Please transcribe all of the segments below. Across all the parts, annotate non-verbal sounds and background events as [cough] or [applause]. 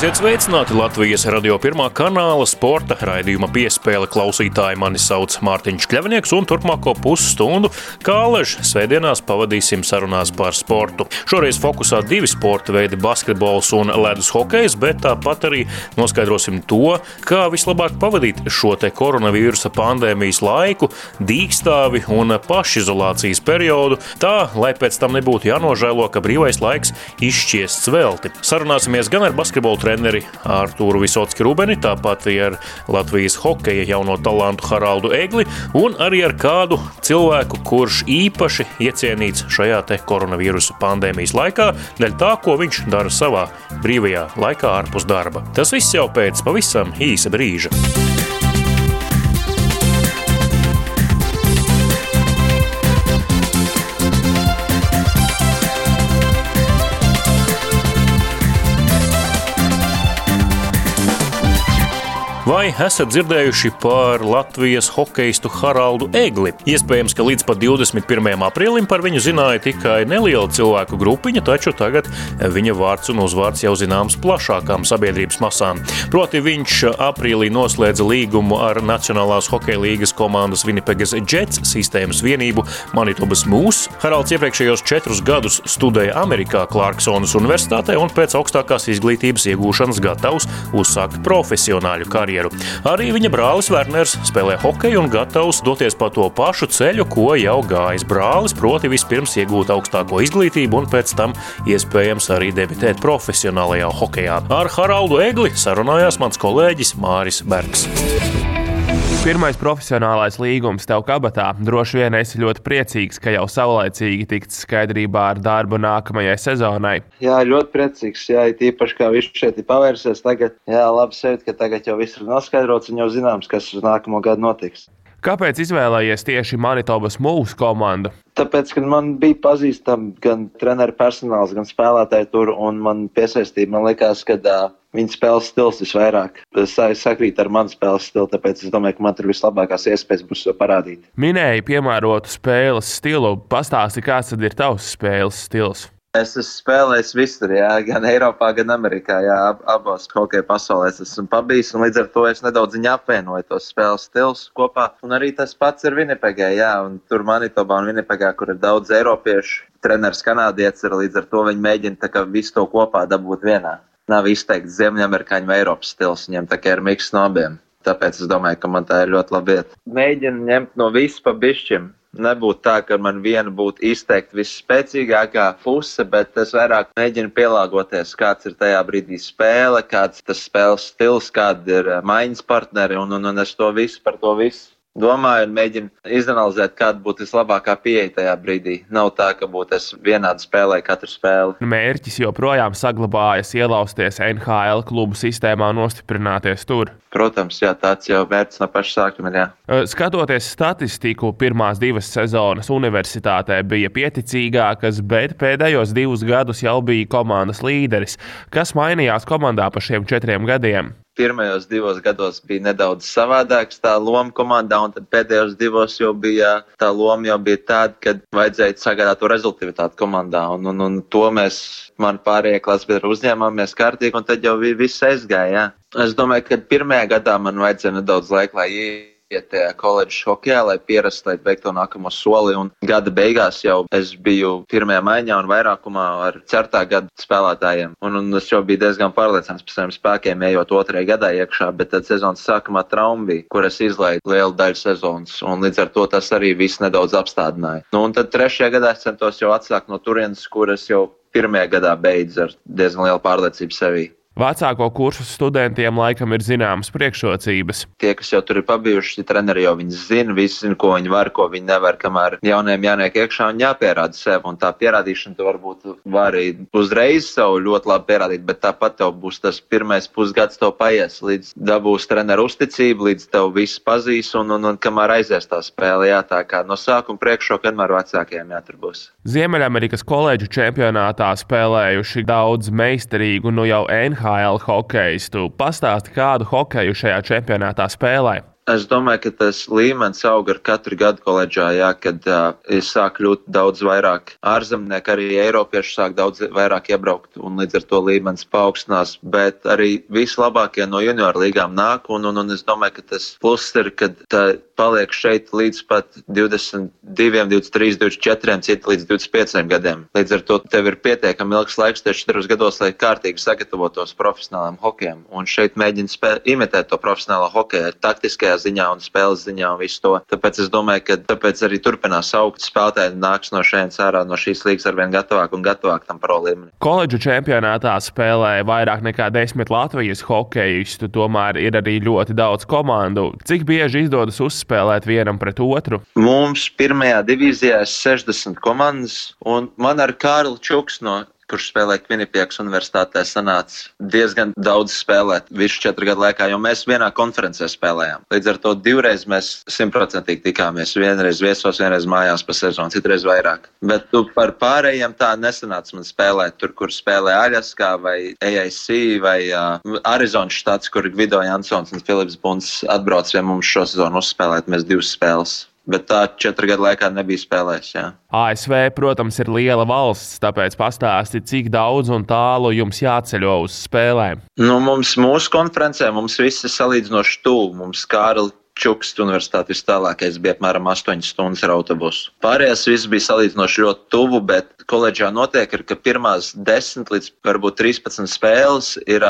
Esiet sveicināti Latvijas radio pirmā kanāla sporta raidījuma piespēle klausītāji. Mani sauc Mārtiņš Kļavnieks, un turpmāko pusstundu kāležu svētdienās pavadīsim sarunās par sportu. Šoreiz fokusā divi sporta veidi - basketbols un ledus hokejs, bet tāpat arī noskaidrosim to, kā vislabāk pavadīt šo te koronavīrusa pandēmijas laiku, dīkstāvi un pašizolācijas periodu, tā, lai pēc tam nebūtu jānožēlo, ka brīvais laiks izšķiests velti. Sarunāsimies gan ar basketbolu treneri Artūru Visotski Rubeni, tāpat ar Latvijas hokeja jauno talantu Haraldu Egli un arī ar kādu cilvēku, kurš īpaši iecienīts šajā te koronavīrusa pandēmijas laikā, dēļ tā, ko viņš dara savā brīvajā laikā ārpus darba. Tas viss jau pēc pavisam īsa brīža. Vai esat dzirdējuši par Latvijas hokeistu Haraldu Egli? Iespējams, ka līdz pat 21. aprīlim par viņu zināja tikai neliela cilvēku grupiņa, taču tagad viņa vārds un uzvārds jau zināms plašākām sabiedrības masām. Proti, viņš aprīlī noslēdza līgumu ar Nacionālās hokeja līgas komandas Winnipegas Jets sistēmas vienību Manitobas Mūs. Haralds iepriekšējos četrus gadus studēja Amerikā Clarksonas Universitātē un pēc augstākās izglītības iegūšanas gatavs uzsākt profesionāļu karjeru karjeru. Arī viņa brālis Werners spēlē hokeju un gatavs doties pa to pašu ceļu, ko jau gājis brālis, proti vispirms iegūt augstāko izglītību un pēc tam iespējams arī debitēt profesionālajā hokejā. Ar Haraldu Egli sarunājās mans kolēģis Māris Bergs. Pirmais profesionālais līgums tev kabatā. Droši vien esi ļoti priecīgs, ka jau saulēcīgi tikts skaidrībā ar darbu nākamajai sezonai. Jā, ļoti priecīgs. Jā, tīpaši kā viņš šeit ir pavērsies. Tagad, jā, labi sajūt, ka tagad jau viss ir noskaidrots un jau zināms, kas uz nākamo gadu notiks. Kāpēc izvēlējies tieši Manitobas mūsu komandu? Tāpēc, ka man bija pazīstami gan treneru personāls, gan spēlētāji tur, un man piesaistīja. Man liekas, ka uh, viņa spēles stils visvairāk sakrīt ar manu spēles stilu, tāpēc es domāju, ka man tur vislabākās iespējas būs to parādīt. Minēji piemērotu spēles stilu. Pastāsti, kāds tad ir tavs spēles stils? Es esmu spēlējis visur, jā, gan Eiropā, gan Amerikā. Jā, ab, abās hokeja pasaulēs esmu pabijis. Līdz ar to es nedaudz apvienoju tos spēles stils kopā. Un arī tas pats ir Vinipegā. Jā, un tur Manitobā un Vinipegā, kur ir daudz eiropiešu, treneris kanādietis ir līdz ar to viņi mēģina visu to kopā dabūt vienā nav izteikti ziemeļamerikāņu vai Eiropas stils. Viņam tā kā ir miks no abiem. Tāpēc es domāju, ka man tā ir ļoti labi vieta. Mēģinu ņemt no visas pa bišķim. Nebūtu tā, ka man viena būtu izteikti visspēcīgākā fuse, bet es vairāk mēģinu pielāgoties, kāds ir tajā brīdī spēle, kāds ir tas spēles stils, kāda ir eh, maiņas partneri, un, un, un es to visu par to visu domāju un mēģinu izanalizēt, kāda būtu vislabākā pieeja tajā brīdī. Nav tā, ka būtu es vienādi spēlēju katru spēli. Mērķis joprojām saglabājas ielausties NHL klubu sistēmā un nostiprināties tur. Protams, jā, tāds jau mērķis no paša sākuma. Jā. Skatoties statistiku, pirmās divas sezonas universitātē bija pieticīgākas, bet pēdējos divus gadus jau bija komandas līderis. Kas mainījās komandā pa šiem četriem gadiem? Pirmajos divos gados bija nedaudz savādāks tā loma komandā, un tad pēdējos divos jau bija tā loma jau bija tāda, ka vajadzēja sagādāt to rezultātu komandā, un, un, un to mēs, man pārējie klases biedri uzņēmāmies kārtīgi, un tad jau viss aizgāja. Jā. Es domāju, ka pirmajā gadā man vajadzēja nedaudz laika, lai iet koledžas hokeja, lai pierastu, lai veiktu to nākamo soli. Un gada beigās jau es biju pirmajā maiņā un vairākumā ar certā gada spēlētājiem. Un, un es jau biju diezgan pārliecināts par saviem spēkiem, ejot otrajā gadā iekšā, bet tad sezonas sākumā trauma bija, kur es izlaidu lielu daļu sezonas. Un līdz ar to tas arī viss nedaudz apstādināja. Nu, un tad trešajā gadā es centos jau atsākt no turienes, kur es jau pirmajā gadā beidzu ar diezgan lielu pārliecību sevī. Vecāko kursu studentiem laikam ir zināmas priekšrocības. Tie, kas jau tur ir pabijuši, treneri jau viņi zina, visi zina, ko viņi var, ko viņi nevar, kamēr jauniem jāniek iekšā un jāpierāda sev. Un tā pierādīšana tu varbūt vari uzreiz sev ļoti labi pierādīt, bet tāpat tev būs tas pirmais pusgads, tev paies, līdz dabūs treneru uzticību, līdz tev viss pazīs un, un, un kamēr aizies tā spēle. Jā, tā kā no sākuma priekšroka vienmēr vecākiem jātur būs. Ziemeļamerikas koledžu čempionātā spēlējuši daudz meistarīgu, nu jau NHL HL hokeistu. Pastāsti, kādu hokeju šajā čempionātā spēlē? Es domāju, ka tas līmenis aug ar katru gadu koledžā, jā, kad uh, sāk kļūt daudz vairāk ārzemnieku, arī eiropieši sāk daudz vairāk iebraukt, un līdz ar to līmenis paaugstinās. Bet arī vislabākie no junioru līgām nāk, un, un, un es domāju, ka tas pluss ir, kad tā paliek šeit līdz pat 22, 23, 24, cieti līdz 25 gadiem. Līdz ar to tev ir pietiekami ilgs laiks, tieši 4 gados, lai kārtīgi sagatavotos profesionālām hokejam. Un šeit mēģina imitēt to profesionālo hokeju taktiskajā ziņā un spēles ziņā un visu to. Tāpēc es domāju, ka tāpēc arī turpinās augt spēlētāji nāks no šejienes ārā no šīs līgas arvien gatavāk un gatavāk tam pro līmenim. Koledžu čempionātā spēlēja vairāk nekā desmit Latvijas hokeistu, tomēr ir arī ļoti daudz komandu. Cik bieži izdodas uzspēlēt vienam pret otru? Mums pirmajā divīzijā ir 60 komandas, un man ar Kārlu Čuks no kurš spēlēja Kvinipiekas universitātē, sanāca diezgan daudz spēlēt visu četru gadu laikā, jo mēs vienā konferencē spēlējām. Līdz ar to divreiz mēs simtprocentīgi tikāmies. Vienreiz viesos, vienreiz mājās pa sezonu, citreiz vairāk. Bet tu par pārējiem tā nesanāca man spēlēt. Tur, kur spēlē Aļaskā vai AIC vai uh, Arizonas štats, kur Gvido Jansons un Filips Bunds atbrauc pie mums šo sezonu uzspēlēt. Mēs divas spēles bet tā četru gadu laikā nebija spēlējis. Jā. ASV, protams, ir liela valsts, tāpēc pastāsti, cik daudz un tālu jums jāceļo uz spēlēm. Nu, mums, mūsu konferencē mums viss ir salīdzinoši tuvu. Mums Kārli Čukas universitāte vis tālākais bija apmēram 8 stundas ar autobusu. Pārējās viss bija salīdzinoši ļoti tuvu, bet koledžā notiek, ir, ka pirmās 10 līdz varbūt 13 spēles ir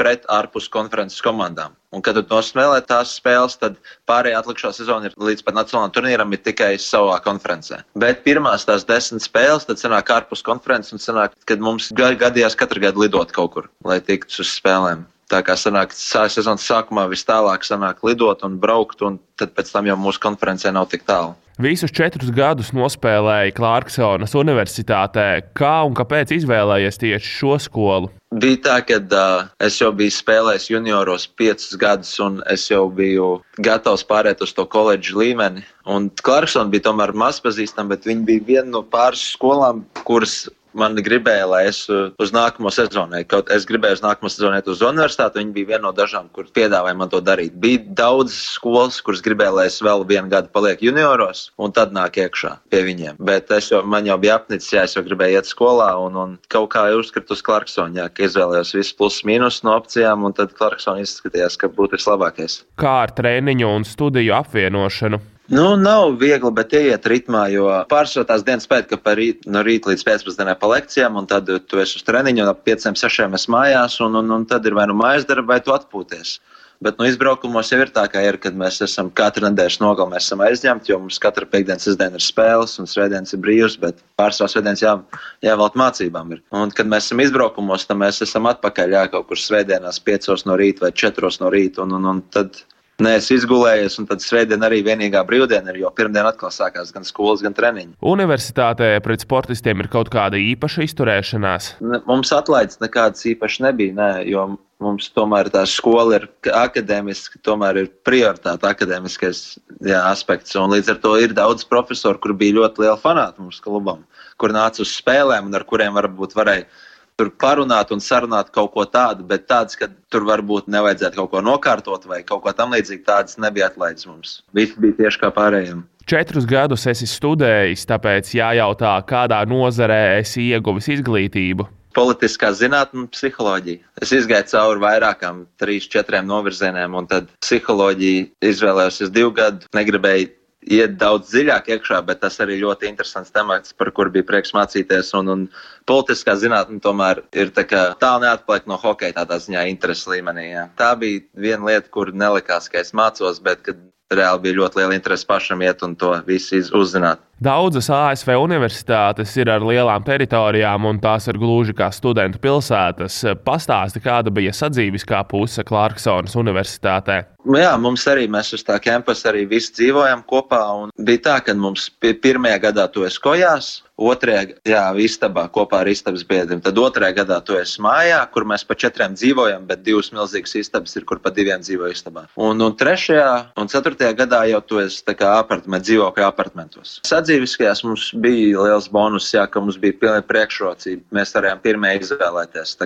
pret ārpus konferences komandām. Un, kad tu nospēlē tās spēles, tad pārējā atlikušā sezona ir līdz pat nacionālajam turnīram tikai savā konferencē. Bet pirmās tās desmit spēles, tad sanāk ārpus konferences un sanāk, kad mums gadījās katru gadu lidot kaut kur, lai tiktu uz spēlēm. Tā kā sanāk, sezonas sākumā vis tālāk sanāk lidot un braukt, un tad pēc tam jau mūsu konferencē nav tik tālu. Visus četrus gadus nospēlēja Klārksonas Universitātē. Kā un kāpēc izvēlējies tieši šo skolu? Bija tā, ka uh, es jau biju spēlējis junioros piecus gadus, un es jau biju gatavs pāriet uz to koledžu līmeni. Un Klārksona bija tomēr maz pazīstama, bet viņa bija viena no pāris skolām, kuras man gribēja, lai es uh, uz nākamo sezonu, kaut es gribēju uz nākamo sezonu iet uz universitāti, viņi bija viena no dažām, kur piedāvāja man to darīt. Bija daudz skolas, kuras gribēja, lai es vēl vienu gadu palieku junioros, un tad nāk iekšā pie viņiem. Bet es jau, man jau bija apnicis, ja es jau gribēju iet skolā, un, un kaut kā uzskritu uz Clarksonu, jā, ka izvēlējos visus plus mīnus no opcijām, un tad Clarksona izskatījās, ka būtu vislabākais. Kā ar treniņu un studiju apvienošanu? Nu, nav viegli, bet ieiet ritmā, jo pārsvarā tās dienas pēc, ka rīt, no rīta līdz pēcpusdienai pa lekcijām, un tad tu esi uz treniņu, un ap 5, 6 es mājās, un, un, un tad ir vai nu mājas darba, vai tu atpūties. Bet no nu, izbraukumos jau ir tā, ka ir, kad mēs esam katru nedēļas nogali, mēs esam aizņemti, jo mums katru piekdienas sestdienu ir spēles, un svētdienas ir brīvs, bet pārsvarā svētdienas jā, jāvēlt mācībām. Ir. Un, kad mēs esam izbraukumos, tad mēs esam atpakaļ jā, kaut kur svētdienās, 5 no rīta vai 4 no rīta, un, un, un tad Nē, es izgulējos, un tad svētdiena arī vienīgā brīvdiena ir, jo pirmdiena atkal sākās gan skolas, gan treniņi. Universitātē pret sportistiem ir kaut kāda īpaša izturēšanās. Ne, mums atlaides nekādas īpašas nebija, nē, jo mums tomēr tā skola ir akadēmiska, tomēr ir prioritāte akadēmiskais jā, aspekts. Un līdz ar to ir daudz profesoru, kur bija ļoti liela fanāta mums klubam, kur nāca uz spēlēm un ar kuriem varbūt varēja tur parunāt un sarunāt kaut ko tādu, bet tāds, ka tur varbūt nevajadzētu kaut ko nokārtot vai kaut ko tam līdzīgu, tādas nebija atlaides mums. Viss bija tieši kā pārējiem. Četrus gadus esi studējis, tāpēc jājautā, kādā nozarē esi ieguvis izglītību. Politiskā zinātnē, psiholoģija. Es izgāju cauri vairākām, trīs, četriem novirzieniem, un tad psiholoģiju izvēlējos. Es divu gadu negribēju iet daudz dziļāk iekšā, bet tas arī ļoti interesants temats, par kuru bija prieks mācīties. Un, un politiskā zinātne tomēr ir tā tālu neatpaliek no hokeja tādā ziņā intereses līmenī. Jā. Tā bija viena lieta, kur nelikās, ka es mācos, bet kad reāli bija ļoti liela interese pašam iet un to visu uzzināt. Daudzas ASV universitātes ir ar lielām teritorijām, un tās ir gluži kā studentu pilsētas. Pastāsti, kāda bija sadzīviskā puse Clarksonas universitātē. Nu jā, mums arī mēs uz tā kampusa arī visi dzīvojam kopā. Bija tā, ka mums pirmajā gadā tu esi kojās, otrajā jā, istabā kopā ar istabas biedriem. Tad otrajā gadā tu esi mājā, kur mēs pa četriem dzīvojam, bet divas milzīgas istabas ir, kur pa diviem dzīvo istabā. Un, un trešajā un ceturtajā gadā jau tu esi apartamentos, dzīvokļu apartamentos. Sadzīviskajās mums bija liels bonus, jā, ka mums bija pilnīgi priekšrocība. Mēs varējām pirmie izvēlēties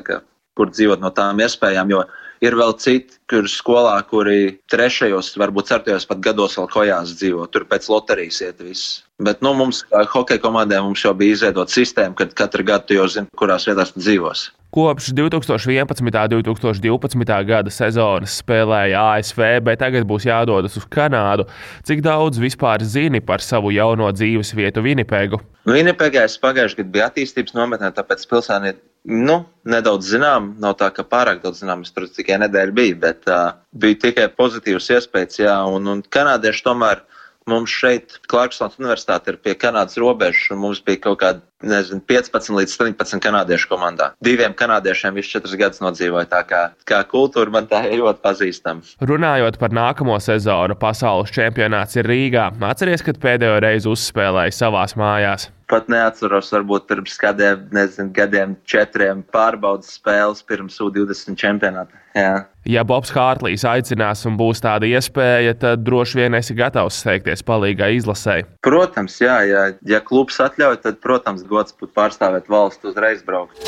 kur dzīvot no tām iespējām. Jo ir vēl citi, kur skolā, kuri trešajos, varbūt ceturtajos pat gados vēl kojās dzīvo. Tur pēc loterijas iet viss. Bet nu, mums, kā hokeja komandai, mums jau bija izveidota sistēma, kad katru gadu jau zini, kurās vietās dzīvos. Kopš 2011. un 2012. gada sezonas spēlēja ASV, bet tagad būs jādodas uz Kanādu. Cik daudz vispār zini par savu jauno dzīves vietu Winnipegu? Winnipegā es pagājušajā gadā biju attīstības nometnē, tāpēc pilsēta nu, nedaudz zinām. Nav tā, ka pārāk daudz zinām, es tur tikai nedēļu biju, bet uh, bija tikai pozitīvs iespējas. Jā, un, un kanādieši tomēr mums šeit, Clarkstonas Universitāte, ir pie Kanādas robežas, un mums bija kaut kāda nezinu, 15 līdz 17 kanādiešu komandā. Diviem kanādiešiem viņš četrus gadus nodzīvoja. Tā kā, kā kultūra man tā ir ļoti pazīstama. Runājot par nākamo sezonu, pasaules čempionāts ir Rīgā. Atcerieties, kad pēdējo reizi uzspēlēja savās mājās. Pat neatceros, varbūt pirms kādiem, nezinu, gadiem, četriem pārbaudas spēles pirms U20 čempionāta. Jā. Ja Bobs Hārtlīs aicinās un būs tāda iespēja, tad droši vien esi gatavs steigties palīgai izlasē. Protams, jā, jā. ja klubs atļauj, tad, protams, gods būt pārstāvēt valstu uzreiz braukt.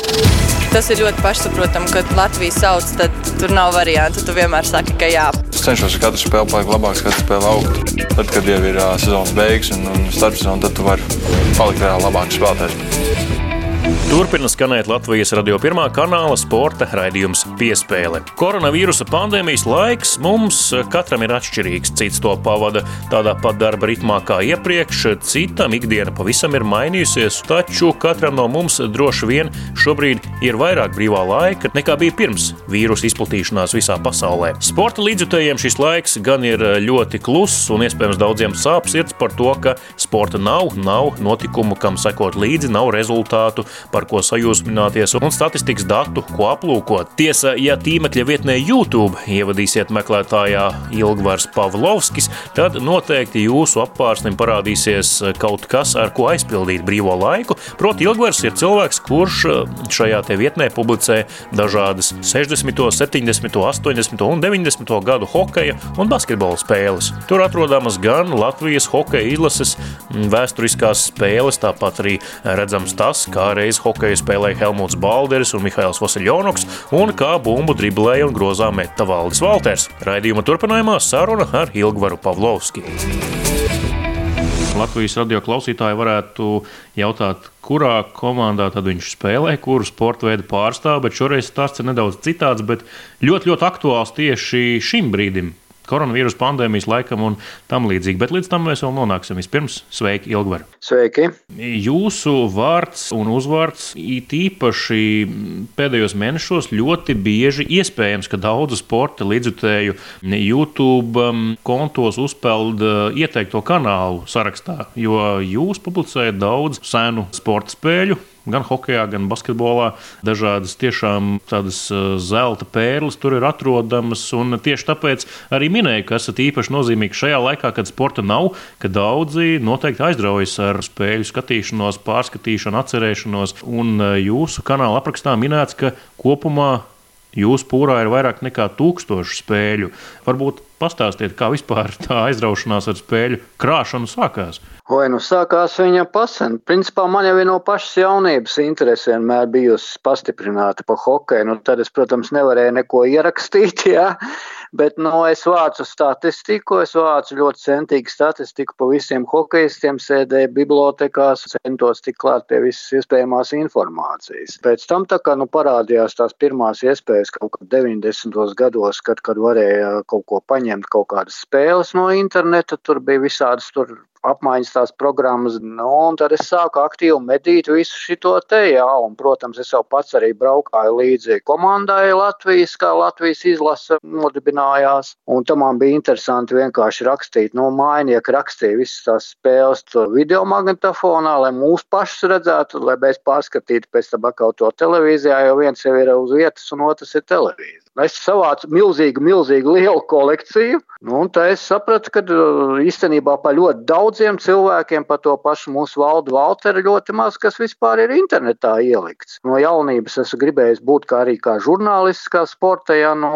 Tas ir ļoti pašsaprotami, kad Latvijas sauc, tad tur nav variantu. Tu vienmēr saki, ka jā. Es cenšos katru spēli palikt labāks, katru spēli augt. Tad, kad jau ir uh, sezonas beigas un, un starpsezona, tad tu vari palikt vēl labāks spēlētājs. Turpina skanēt Latvijas radio pirmā kanāla sporta raidījums Piespēle. Koronavīrusa pandēmijas laiks mums katram ir atšķirīgs. Cits to pavada tādā pat darba ritmā kā iepriekš, citam ikdiena pavisam ir mainījusies, taču katram no mums droši vien šobrīd ir vairāk brīvā laika nekā bija pirms vīrusu izplatīšanās visā pasaulē. Sporta līdzjutējiem šis laiks gan ir ļoti kluss un iespējams daudziem sāp sirds par to, ka sporta nav, nav notikumu, kam sekot līdzi, nav rezultātu. Par ko sajūsmināties, un statistikas datu, ko aplūkot. Tiesa, ja tīmekļa vietnē YouTube ievadīsiet meklētājā Ilgvars Pavlovskis, tad noteikti jūsu apvārsnim parādīsies kaut kas, ar ko aizpildīt brīvo laiku. Proti, Ilgvars ir cilvēks, kurš šajā vietnē publicē dažādas 60, 70, 80 un 90 gadu hokeja un basketbola spēles. Tur atrodamas gan Latvijas hokeja izlases vēsturiskās spēles, tāpat arī redzams tas, kā reiz hokeju spēlēja Helmuts Balderis un Mihails Vasiljoniks, un kā bumbu driblēja un grozā meta Valdis Valters. Raidījuma turpinājumā saruna ar Ilgvaru Pavlovski. Latvijas radio klausītāji varētu jautāt, kurā komandā tad viņš spēlē, kuru sporta veidu pārstāv, šoreiz stāsts ir nedaudz citāds, bet ļoti, ļoti aktuāls tieši šim brīdim koronavīrus pandēmijas laikam un tam līdzīgi. Bet līdz tam mēs vēl nonāksim. Vispirms, sveiki, Ilgvar! Sveiki! Jūsu vārds un uzvārds it īpaši pēdējos mēnešos ļoti bieži iespējams, ka daudzu sporta līdzjutēju YouTube um, kontos uzpeld uh, ieteikto kanālu sarakstā, jo jūs publicējat daudz senu sporta spēļu gan hokeja, gan basketbolā. Dažādas tiešām tādas uh, zelta pērles tur ir atrodamas. Tieši tāpēc arī minēju, ka esat īpaši nozīmīgi šajā laikā, kad sporta nav, ka daudzi noteikti aizraujas ar spēļu skatīšanos, pārskatīšanu, atcerēšanos. Un uh, jūsu kanāla aprakstā minēts, ka kopumā Jūsu pūrā ir vairāk nekā tūkstoši spēļu. Varbūt pastāstiet, kā vispār tā aizraušanās ar spēļu krāšanu sākās. Vai nu sākās viņa pasen? Principā man jau no pašas jaunības interese vienmēr bijusi pastiprināta pa hokeju. Nu, tad es, protams, nevarēju neko ierakstīt. [laughs] Jā. Bet nu, es vācu statistiku, es vācu ļoti centīgu statistiku par visiem hokeistiem, sēdēju bibliotekās, centos tik klāt pie visas iespējamās informācijas. Pēc tam tā kā nu, parādījās tās pirmās iespējas kaut kad 90. gados, kad, kad varēja kaut ko paņemt, kaut kādas spēles no interneta, tur bija visādas tur apmaiņas tās programmas, nu, un tad es sāku aktīvi medīt visu šo te, jā, un, protams, es jau pats arī braukāju līdzi komandai Latvijas, kā Latvijas izlase nodibinājās, un tam man bija interesanti vienkārši rakstīt, nu, mājnieki rakstīja visas tās spēles video magnetofonā, lai mūs pašus redzētu, lai mēs pārskatītu pēc tam atkal to televīzijā, jo viens jau ir uz vietas un otrs ir televīzija. Es savācu milzīgu, milzīgu lielu kolekciju, nu, un tā es sapratu, ka uh, īstenībā par ļoti daudziem cilvēkiem, par to pašu mūsu valdu Valteru, ļoti maz kas vispār ir internetā ielikts. No jaunības esmu gribējis būt kā arī kā žurnālists, kā sporta, ja nu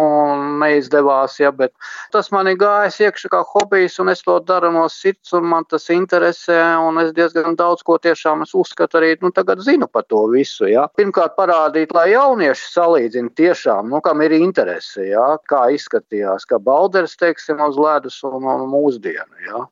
neizdevās izdevās, ja, bet tas man ir gājis iekšā kā hobijs, un es to daru no sirds, un man tas interesē, un es diezgan daudz ko tiešām es uzskatu arī, nu, tagad zinu par to visu, ja. Pirmkārt parādīt, lai jaunieši salīdzina tiešām, nu, kam ir interese, ja, kā izskatījās, kā Balders, teiksim, uz ledus un, un mūsdienu, ja.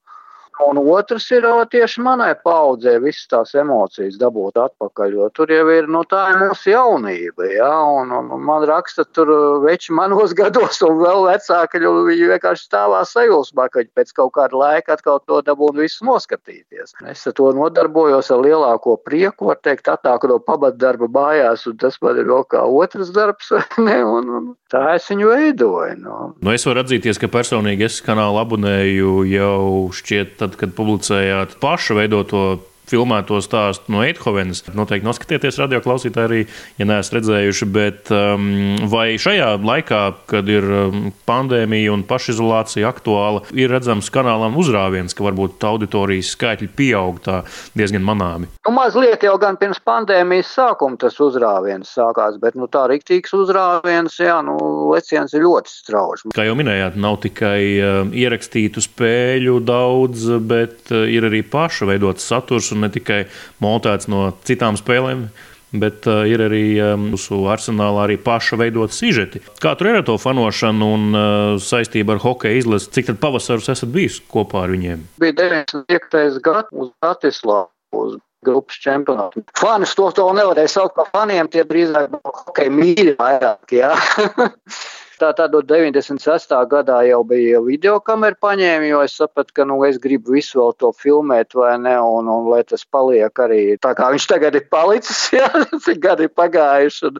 Un otrs ir tieši manai paudzē visas tās emocijas dabūt atpakaļ, jo tur jau ir, nu, tā ir mūsu jaunība, ja, un, un, man raksta tur veči manos [laughs] gados un vēl vecāki, viņi vienkārši stāvā sajūsmā, ka pēc kaut kāda laika atkal to dabūtu visu noskatīties. Es ar to nodarbojos ar lielāko prieku, var teikt, atnāku no pamatdarba mājās, un tas man ir vēl kā otrs darbs, [laughs] ne, un, un tā es viņu veidoju. No. Nu. nu, es varu atzīties, ka personīgi es kanālu abonēju jau šķiet tad, kad publicējāt pašu veidoto filmēto stāstu no Eidhovenas. Noteikti noskatieties radio klausītāji arī, ja neesat redzējuši. Bet um, vai šajā laikā, kad ir um, pandēmija un pašizolācija aktuāla, ir redzams kanālam uzrāviens, ka varbūt auditorijas skaitļi pieaug tā diezgan manāmi? Nu, mazliet jau gan pirms pandēmijas sākuma tas uzrāviens sākās, bet nu, tā riktīgs uzrāviens, jā, nu, leciens ir ļoti strauji. Kā jau minējāt, nav tikai uh, ierakstītu spēļu daudz, bet uh, ir arī paša veidots saturs un ne tikai montēts no citām spēlēm. Bet uh, ir arī mūsu um, arsenālā arī paša veidot sižeti. Kā tur ir ar to fanošanu un uh, saistību ar hokeja izlasi? Cik tad pavasarus esat bijis kopā ar viņiem? Bija 95. gads uz Bratislavu. Grupas čempionātu. Fanus to, to nevarēja saukt par faniem, tie drīzāk hokeja mīļi vairāk. [laughs] Tā tad 96. gadā jau bija video kamera paņēma, jo es sapratu, ka nu, es gribu visu vēl to filmēt, vai ne, un, un lai tas paliek arī tā, kā viņš tagad ir palicis, [laughs] jā, cik gadi ir pagājuši.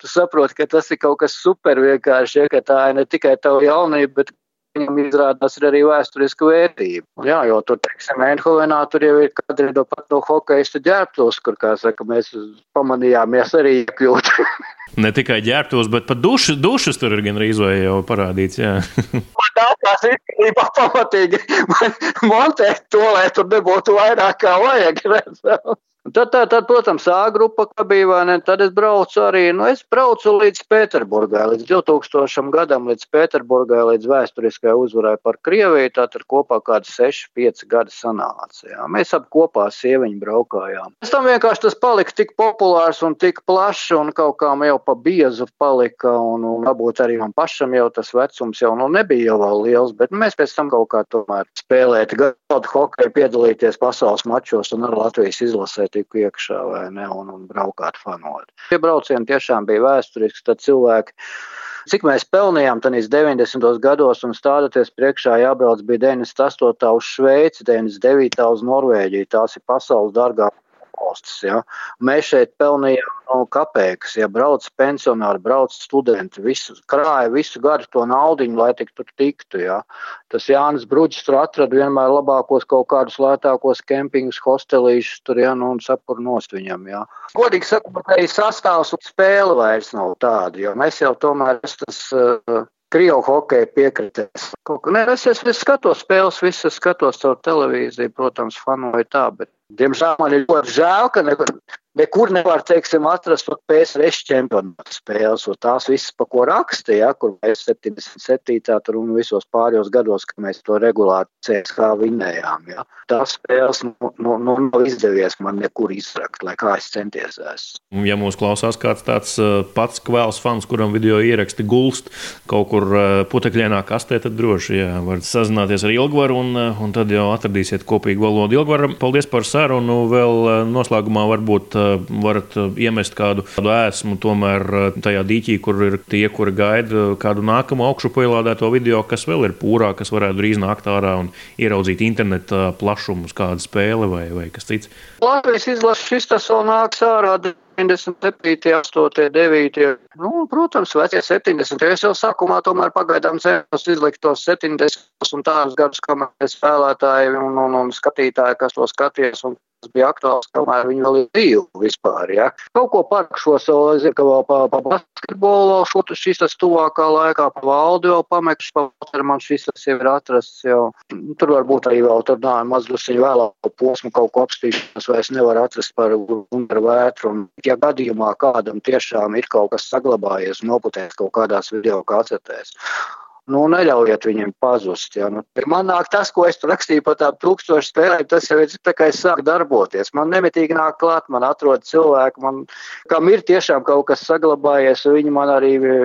Tu saproti, ka tas ir kaut kas super vienkārši, ja, ka tā ir ne tikai tava jaunība, bet viņam izrādās ir arī vēsturiska vērtība. Jā, jo tur, teiksim, Eindhovenā tur jau ir kadri no pat no hokeista ģērbtos, kur, kā saka, mēs pamanījāmies arī iekļūt. [laughs] Ne tikai ģērbtos, bet pat dušas, dušas tur ir gan rīzoja jau parādīts. [laughs] Man nākās īstenībā pamatīgi montēt to, lai tur nebūtu vairāk kā vajag. [laughs] Redzēt. Tad, tad, tad, protams, A grupa bija, vai ne? Tad es braucu arī, nu, es braucu līdz Pēterburgai, līdz 2000 gadam, līdz Pēterburgai, līdz vēsturiskai uzvarai par Krieviju. Tātad kopā kādi 6-5 gadi sanāca. Jā. Mēs ap kopā sieviņu braukājām. Pēc tam vienkārši tas palika tik populārs un tik plašs, un kaut kā jau pa biezu palika, un, un varbūt arī man pašam jau tas vecums jau nu, nebija jau vēl liels, bet mēs pēc tam kaut kā tomēr spēlēt gadu hokeju, piedalīties pasaules mačos un ar Latvijas izlasē tiku iekšā vai ne, un, un braukāt fanot. Šie braucieni tiešām bija vēsturiski, tad cilvēki. Cik mēs pelnījām tajos 90. gados, un stājoties priekšā, jābrauc bija 98. uz Šveici, 99. uz Norvēģiju. Tās ir pasaules dārgākās valstis. Ja. Mēs šeit pelnījām no kapeikas, ja brauc pensionāri, brauc studenti, visu, krāja visu gadu to naudu, lai tik tur tiktu. Ja. Tas Jānis Bruģis tur atrada vienmēr labākos kaut kādus lētākos kempingus, hostelīšus, tur ja, nu, un sapur nost viņam. Ja. Godīgi sakot, arī sastāvs un spēle vairs nav tāda, jo mēs jau tomēr tas. Uh, Krievu hokeja piekritēs. Ne, es, es, es skatos spēles, visas skatos caur televīziju, protams, fanoju tā, bet Diemžēl man ir ļoti žēl, ka nekur, nekur nevar teiksim, atrast pat PSRS čempionāta spēles, un tās visas, pa ko raksta, ja, kur mēs 77. tur un visos pārējos gados, kad mēs to regulāri CSK vinējām. Ja. Tās spēles nu, nu, nu, nav izdevies man nekur izrakt, lai kā es centies. Esmu. Ja mūs klausās kāds tāds uh, pats kvēls fans, kuram video ieraksti gulst kaut kur uh, putekļienā kastē, tad droši jā, varat sazināties ar Ilgvaru un, uh, un tad jau atradīsiet kopīgu valodu. Ilgvaram, paldies par sarunu. Vēl noslēgumā varbūt varat iemest kādu ēsmu tomēr tajā dīķī, kur ir tie, kuri gaida kādu nākamo augšu pielādēto video, kas vēl ir pūrā, kas varētu drīz nākt ārā un ieraudzīt interneta plašumus, kāda spēle vai, vai kas cits. Latvijas izlases šis tas vēl nāks ārā. 97, 8, 9. Nu, protams, vecie 70. Es jau sākumā tomēr pagaidām cenos izlikt tos 70 un tādus gadus, kamēr spēlētāji un, un, un skatītāji, kas to skaties un bija aktuāls, kamēr viņi vēl ir dzīvi vispār. Ja. Kaut ko parakšos, es zinu, ka vēl pa, pa basketbolu šo, šis tas tuvākā laikā, pa valdi vēl pamekšu, pa man šis tas jau ir atrasts jau. Tur varbūt arī vēl tur nā, mazlusiņu vēlāku posmu kaut ko apstīšanas, vai es nevaru atrast par undra vētru. Un, ja gadījumā kādam tiešām ir kaut kas saglabājies, noputēs kaut kādās video kasetēs, Nu, neļaujiet viņiem pazust. Ja. Nu, man nāk tas, ko es rakstīju par tām tūkstošu spēlēm, tas jau ir tā, kā es sāku darboties. Man nemitīgi nāk klāt, man atrod cilvēku, man, kam ir tiešām kaut kas saglabājies, viņi man arī e,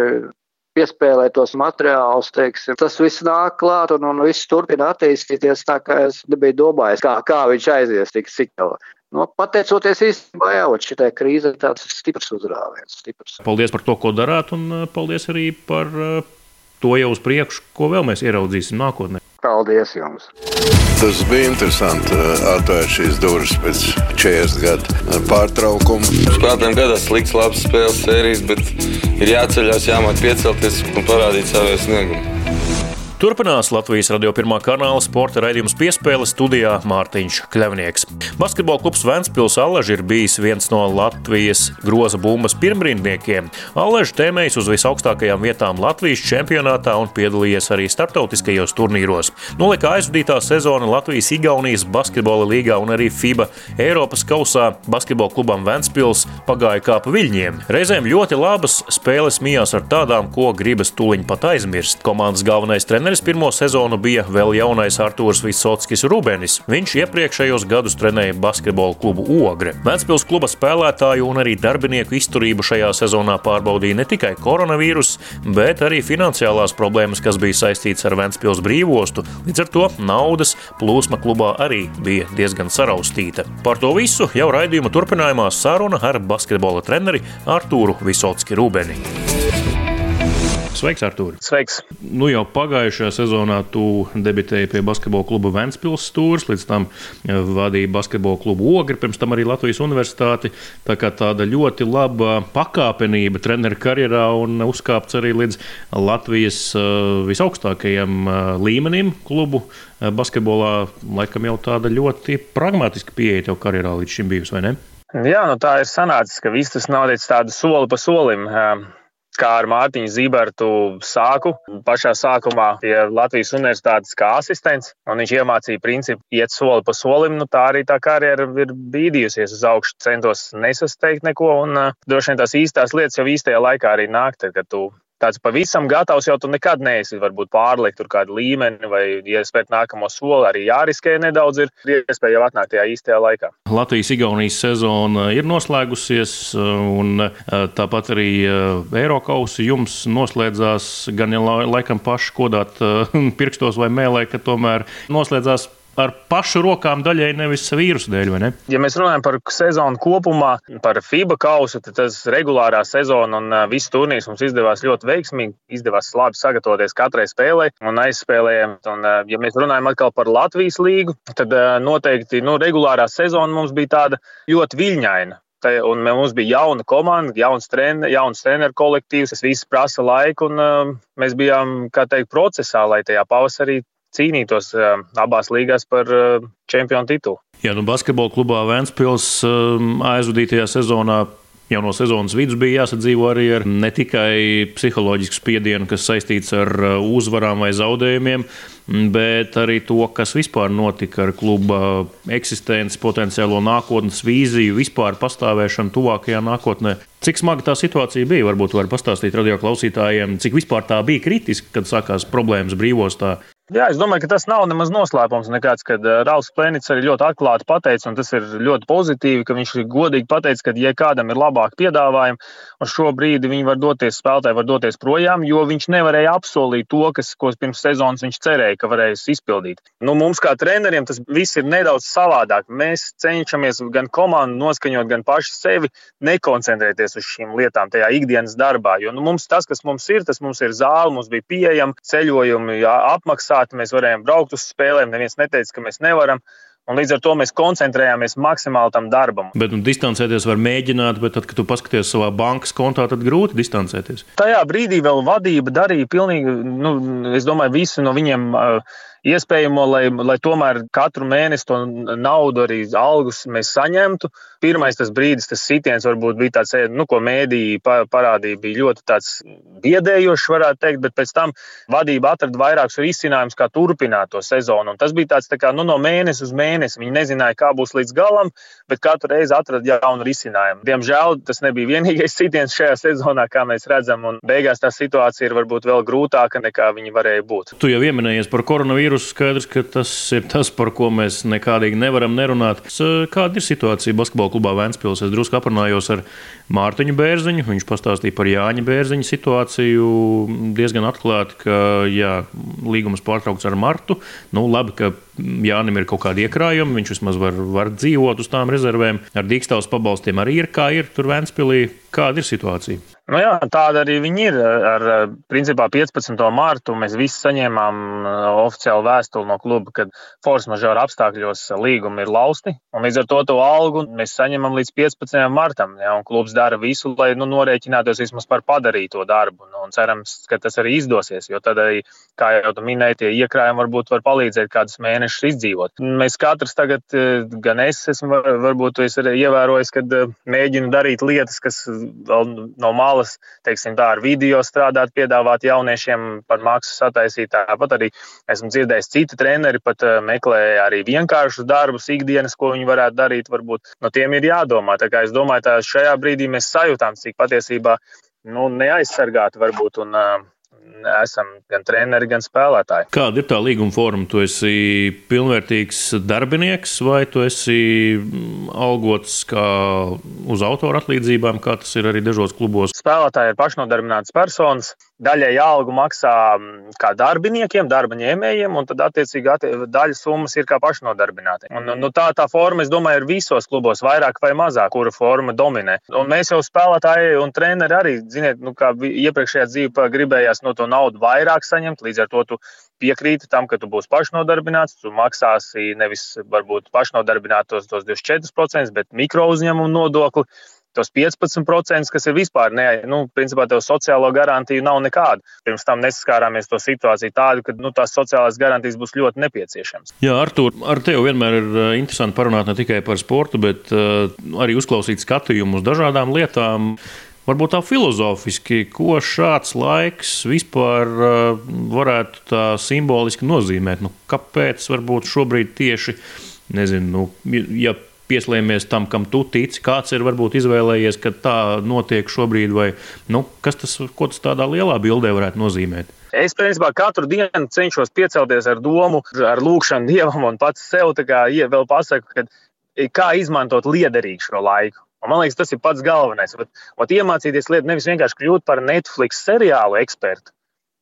piespēlē tos materiālus, teiksim. Tas viss nāk klāt un, un viss turpina attīstīties tā, kā es nebiju domājis, kā, kā viņš aizies tik tālu. Nu, pateicoties īstenībā, jau šitai krīzē, tāds stiprs uzrāviens. Stiprs. Paldies par to, ko darāt, un uh, paldies arī par uh, to jau uz priekšu, ko vēl mēs ieraudzīsim nākotnē. Paldies jums! Tas bija interesanti uh, atvērt šīs durvis pēc 40 gadu pārtraukuma. Spēlētājiem gadās slikts, labs spēles sērijas, bet ir jāceļās, jāmāk piecelties un parādīt savu sniegumu. Turpinās Latvijas radio pirmā kanāla sporta raidījums piespēle studijā Mārtiņš Kļavnieks. Basketbola klubs Vēnspils Allaž ir bijis viens no Latvijas groza bumbas pirmrindniekiem. Allaž tēmējis uz visaugstākajām vietām Latvijas čempionātā un piedalījies arī starptautiskajos turnīros. Nolikā aizvadītā sezona Latvijas Igaunijas basketbola līgā un arī FIBA Eiropas kausā basketbola klubam Vēnspils pagāja kā pa viļņiem. Reizēm ļoti labas spēles mijās ar tādām, ko gribas tuliņ pat aizmirst. Komandas galvenais treneris Treneris pirmo sezonu bija vēl jaunais Artūrs Visockis Rubenis. Viņš iepriekšējos gadus trenēja basketbola klubu Ogre. Vēncpils kluba spēlētāju un arī darbinieku izturību šajā sezonā pārbaudīja ne tikai koronavīrus, bet arī finansiālās problēmas, kas bija saistītas ar Vēncpils brīvostu. Līdz ar to naudas plūsma klubā arī bija diezgan saraustīta. Par to visu jau raidījuma turpinājumā saruna ar basketbola treneri Artūru Visocki Rubeni. Sveiks, Artur! Sveiks! Nu, jau pagājušajā sezonā tu debitēji pie basketbola kluba Vēncpils stūres, līdz tam eh, vadīji basketbola klubu Ogri, pirms tam arī Latvijas universitāti. Tā kā tāda ļoti laba pakāpenība treneru karjerā un uzkāpts arī līdz Latvijas eh, visaugstākajam eh, līmenim klubu basketbolā. Laikam jau tāda ļoti pragmatiska pieeja tev karjerā līdz šim bijusi, vai ne? Jā, nu tā ir sanācis, ka viss tas noticis tādu soli pa solim kā ar Mārtiņu Zibertu sāku. Pašā sākumā pie Latvijas universitātes kā asistents, viņš iemācīja principu iet soli pa solim. Nu, tā arī tā karjera ir bīdījusies uz augšu, centos nesasteigt neko, un uh, droši vien tās īstās lietas jau īstajā laikā arī nāk, tad, kad tu tāds pavisam gatavs, jau tu nekad neesi varbūt pārliekt tur kādu līmeni vai iespēt nākamo soli. Arī jāriskē nedaudz, ir iespēja jau atnākt tajā īstajā laikā. Latvijas-Igaunijas sezona ir noslēgusies, un eh, tāpat arī eh, Eiropausi jums noslēdzās gan jau laikam paši kodāt eh, [laughs] pirkstos vai mēlē, ka tomēr noslēdzās ar pašu rokām daļai nevis vīrusu dēļ, vai ne? Ja mēs runājam par sezonu kopumā, par FIBA kausu, tad tas regulārā sezona un viss turnīrs mums izdevās ļoti veiksmīgi. Izdevās labi sagatavoties katrai spēlei un aizspēlējiem. Un, ja mēs runājam atkal par Latvijas līgu, tad noteikti nu, regulārā sezona mums bija tāda ļoti viļņaina. Un mums bija jauna komanda, jauns, trener, jauns treneru kolektīvs. Tas viss prasa laiku, un uh, mēs bijām teikt, procesā, lai tajā pavasarī cīnītos eh, abās līgās par eh, čempionu titulu. Jā, nu basketbola klubā Vēnspils eh, aizvadītajā sezonā jau no sezonas vidus bija jāsadzīvo arī ar ne tikai psiholoģisku spiedienu, kas saistīts ar uzvarām vai zaudējumiem, bet arī to, kas vispār notika ar kluba eksistenci, potenciālo nākotnes vīziju, vispār pastāvēšanu tuvākajā nākotnē. Cik smaga tā situācija bija? Varbūt var pastāstīt radio klausītājiem, cik vispār tā bija kritiska, kad sākās problēmas brīvostā Jā, es domāju, ka tas nav nemaz noslēpums. Nekāds, kad Rauls Plēnits arī ļoti atklāti pateica, un tas ir ļoti pozitīvi, ka viņš godīgi pateica, ka, ja kādam ir labāki piedāvājumi, uz šo brīdi viņi var doties, spēlētāji var doties projām, jo viņš nevarēja apsolīt to, kas, ko pirms sezonas viņš cerēja, ka varēs izpildīt. Nu, mums kā treneriem tas viss ir nedaudz savādāk. Mēs cenšamies gan komandu noskaņot, gan paši sevi nekoncentrēties uz šīm lietām tajā ikdienas darbā. Jo nu, mums tas, kas mums ir, tas mums ir zāle, mums bija pieejama ceļojumi, jā, apmaksā maksāti, mēs varējām braukt uz spēlēm, neviens neteica, ka mēs nevaram. Un līdz ar to mēs koncentrējāmies maksimāli tam darbam. Bet nu, distancēties var mēģināt, bet tad, kad tu paskaties savā bankas kontā, tad grūti distancēties. Tajā brīdī vēl vadība darīja pilnīgi, nu, es domāju, visu no viņiem. Uh, iespējamo, lai, lai tomēr katru mēnesi to naudu, arī algus mēs saņemtu. Pirmais tas brīdis, tas sitiens varbūt bija tāds, nu, ko mēdīji parādīja, bija ļoti tāds biedējošs, varētu teikt, bet pēc tam vadība atrada vairākus risinājumus, kā turpināt to sezonu. Un tas bija tāds tā kā, nu, no mēnesis uz mēnesi. Viņi nezināja, kā būs līdz galam, bet katru reizi atrada jaunu risinājumu. Diemžēl tas nebija [laughs] vienīgais sitiens šajā sezonā, kā mēs redzam, un beigās tā situācija ir varbūt vēl grūtāka nekā viņi varēja būt. Tu jau pieminējies par koronavīrusu. Skaidrs, ka tas ir tas, par ko mēs nekādīgi nevaram nerunāt. Kāda ir situācija basketbola klubā Vēnspils? Es drusku aprunājos ar Mārtiņu Bērziņu. Viņš pastāstīja par Jāņa Bērziņa situāciju diezgan atklāti, ka jā, līgums pārtraukts ar Martu. Nu, labi, ka Jānim ir kaut kādi iekrājumi, viņš vismaz var, var dzīvot uz tām rezervēm. Ar dīkstāvus pabalstiem arī ir kā ir tur Vēnspilī. Kāda ir situācija? Nu jā, tāda arī viņi ir. Ar principā 15. mārtu mēs visi saņēmām oficiālu vēstuli no kluba, ka force majeure apstākļos līgumi ir lausti. Līdz ar to to algu mēs saņemam līdz 15. martam. Jā, klubs dara visu, lai nu, norēķinātos vismaz par padarīto darbu. Nu, cerams, ka tas arī izdosies, jo tad arī, kā jau tu minēji, tie iekrājumi varbūt var palīdzēt kādus mēnešus izdzīvot. Mēs katrs tagad, gan es esmu, varbūt es arī ievērojis, kad mēģinu darīt lietas, kas no malas teiksim, tā ar video strādāt, piedāvāt jauniešiem par maksu sataisīt. Tāpat arī esmu dzirdējis, citi treneri pat eh, meklē arī vienkāršus darbus, ikdienas, ko viņi varētu darīt. Varbūt no tiem ir jādomā. Tā kā es domāju, ka šajā brīdī mēs sajūtām, cik patiesībā nu, neaizsargāti varbūt. Un, uh, esam gan treneri, gan spēlētāji. Kāda ir tā līguma forma? Tu esi pilnvērtīgs darbinieks vai tu esi algots kā uz autora atlīdzībām, kā tas ir arī dažos klubos? Spēlētāji ir pašnodarbināts personas. Daļai algu maksā kā darbiniekiem, darba ņēmējiem, un tad attiecīgi attie daļa summas ir kā pašnodarbinātiem. Un, nu, tā tā forma, es domāju, ir visos klubos, vairāk vai mazāk, kura forma dominē. Un mēs jau spēlētāji un treneri arī, ziniet, nu, kā iepriekšējā dzīvē gribējās no to naudu vairāk saņemt, līdz ar to tu piekrīti tam, ka tu būsi pašnodarbināts, tu maksāsi nevis varbūt pašnodarbinātos tos 24%, bet mikro uzņēmumu nodokli. Tos 15%, kas ir vispār, ne, nu, principā tev sociālo garantiju nav nekāda. Pirms tam nesaskārāmies to situāciju tādu, ka nu, tās sociālās garantijas būs ļoti nepieciešamas. Jā, Artur, ar tevi vienmēr ir eh, interesanti parunāt ne tikai par sportu, bet uh, arī uzklausīt skatījumu uz dažādām lietām. Varbūt tā filozofiski, ko šāds laiks vispār uh, varētu tā simboliski nozīmēt. Nu, kāpēc varbūt šobrīd tieši, nezinu, nu, ja pieslēmies tam, kam tu tici, kāds ir varbūt izvēlējies, ka tā notiek šobrīd, vai nu, kas tas, ko tas tādā lielā bildē varētu nozīmēt? Es principā katru dienu cenšos piecelties ar domu, ar lūgšanu dievam un pats sev kā, vēl pasaku, ka, kā izmantot liederīgi šo laiku. Un man liekas, tas ir pats galvenais. Vat, vat iemācīties lietu nevis vienkārši kļūt par Netflix seriālu ekspertu,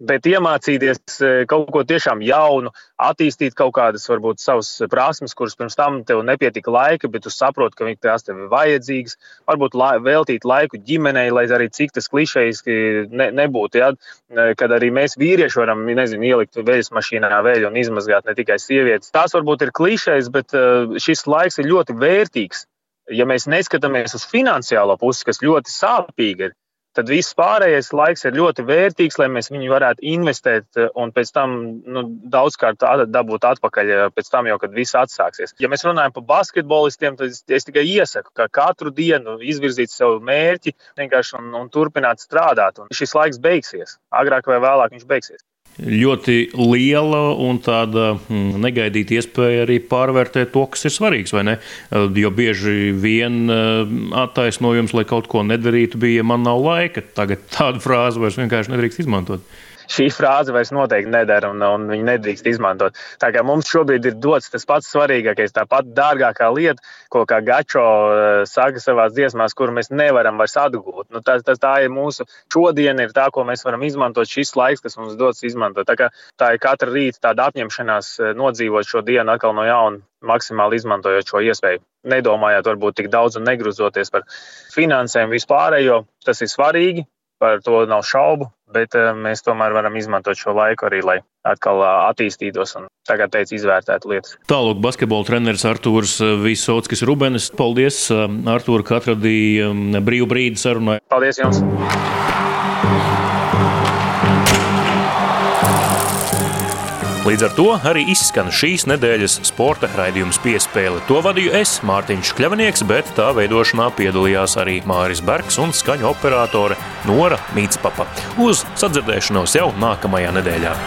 bet iemācīties e, kaut ko tiešām jaunu, attīstīt kaut kādas, varbūt, savas prasmes, kuras pirms tam tev nepietika laika, bet tu saproti, ka tās tev ir vajadzīgas. Varbūt lai, veltīt laiku ģimenei, lai arī cik tas klišejiski ne, nebūtu. Ja? E, kad arī mēs vīrieši varam, nezinu, ielikt veļas mašīnā veļu un izmazgāt ne tikai sievietes. Tās varbūt ir klišejas, bet šis laiks ir ļoti vērtīgs ja mēs neskatāmies uz finansiālo pusi, kas ļoti sāpīga ir, tad viss pārējais laiks ir ļoti vērtīgs, lai mēs viņu varētu investēt eh, un pēc tam nu, daudzkārt dabūt atpakaļ, eh, pēc tam jau, kad viss atsāksies. Ja mēs runājam par basketbolistiem, tad es, es tikai iesaku, ka katru dienu izvirzīt sev mērķi un, un turpināt strādāt. Un šis laiks beigsies. Agrāk vai vēlāk viņš beigsies ļoti liela un tāda mm, negaidīta iespēja arī pārvērtēt to, kas ir svarīgs. Jo bieži vien attaisnojums, lai kaut ko nedarītu, bija man nav laika. Tagad tādu frāzi vairs vienkārši nedrīkst izmantot šī frāze vairs noteikti nedara un, un viņi nedrīkst izmantot. Tā kā mums šobrīd ir dots tas pats svarīgākais, tā pati dārgākā lieta, ko kā Gačo eh, saka savā dziesmās, kuru mēs nevaram vairs atgūt. Nu, tas, tas, tā ir mūsu šodiena, ir tā, ko mēs varam izmantot, šis laiks, kas mums dots izmantot. Tā, tā ir katra rīta tāda apņemšanās eh, nodzīvot šo dienu atkal no jauna maksimāli izmantojot šo iespēju. Nedomājot, varbūt tik daudz un negruzoties par finansēm vispārējo, tas ir svarīgi, par to nav šaubu, bet eh, mēs tomēr varam izmantot šo laiku arī, lai atkal eh, attīstītos un tagad teicu izvērtētu lietas. Tālāk basketbola treneris Artūrs eh, Visockis Rubenis. Paldies, Artūr, ka atradīja brīvu brīdi sarunai. Paldies jums! Līdz ar to arī izskan šīs nedēļas sporta raidījums piespēle. To vadīju es, Mārtiņš Kļavnieks, bet tā veidošanā piedalījās arī Māris Bergs un skaņu operātore Nora Mītspapa. Uz sadzirdēšanos jau nākamajā nedēļā.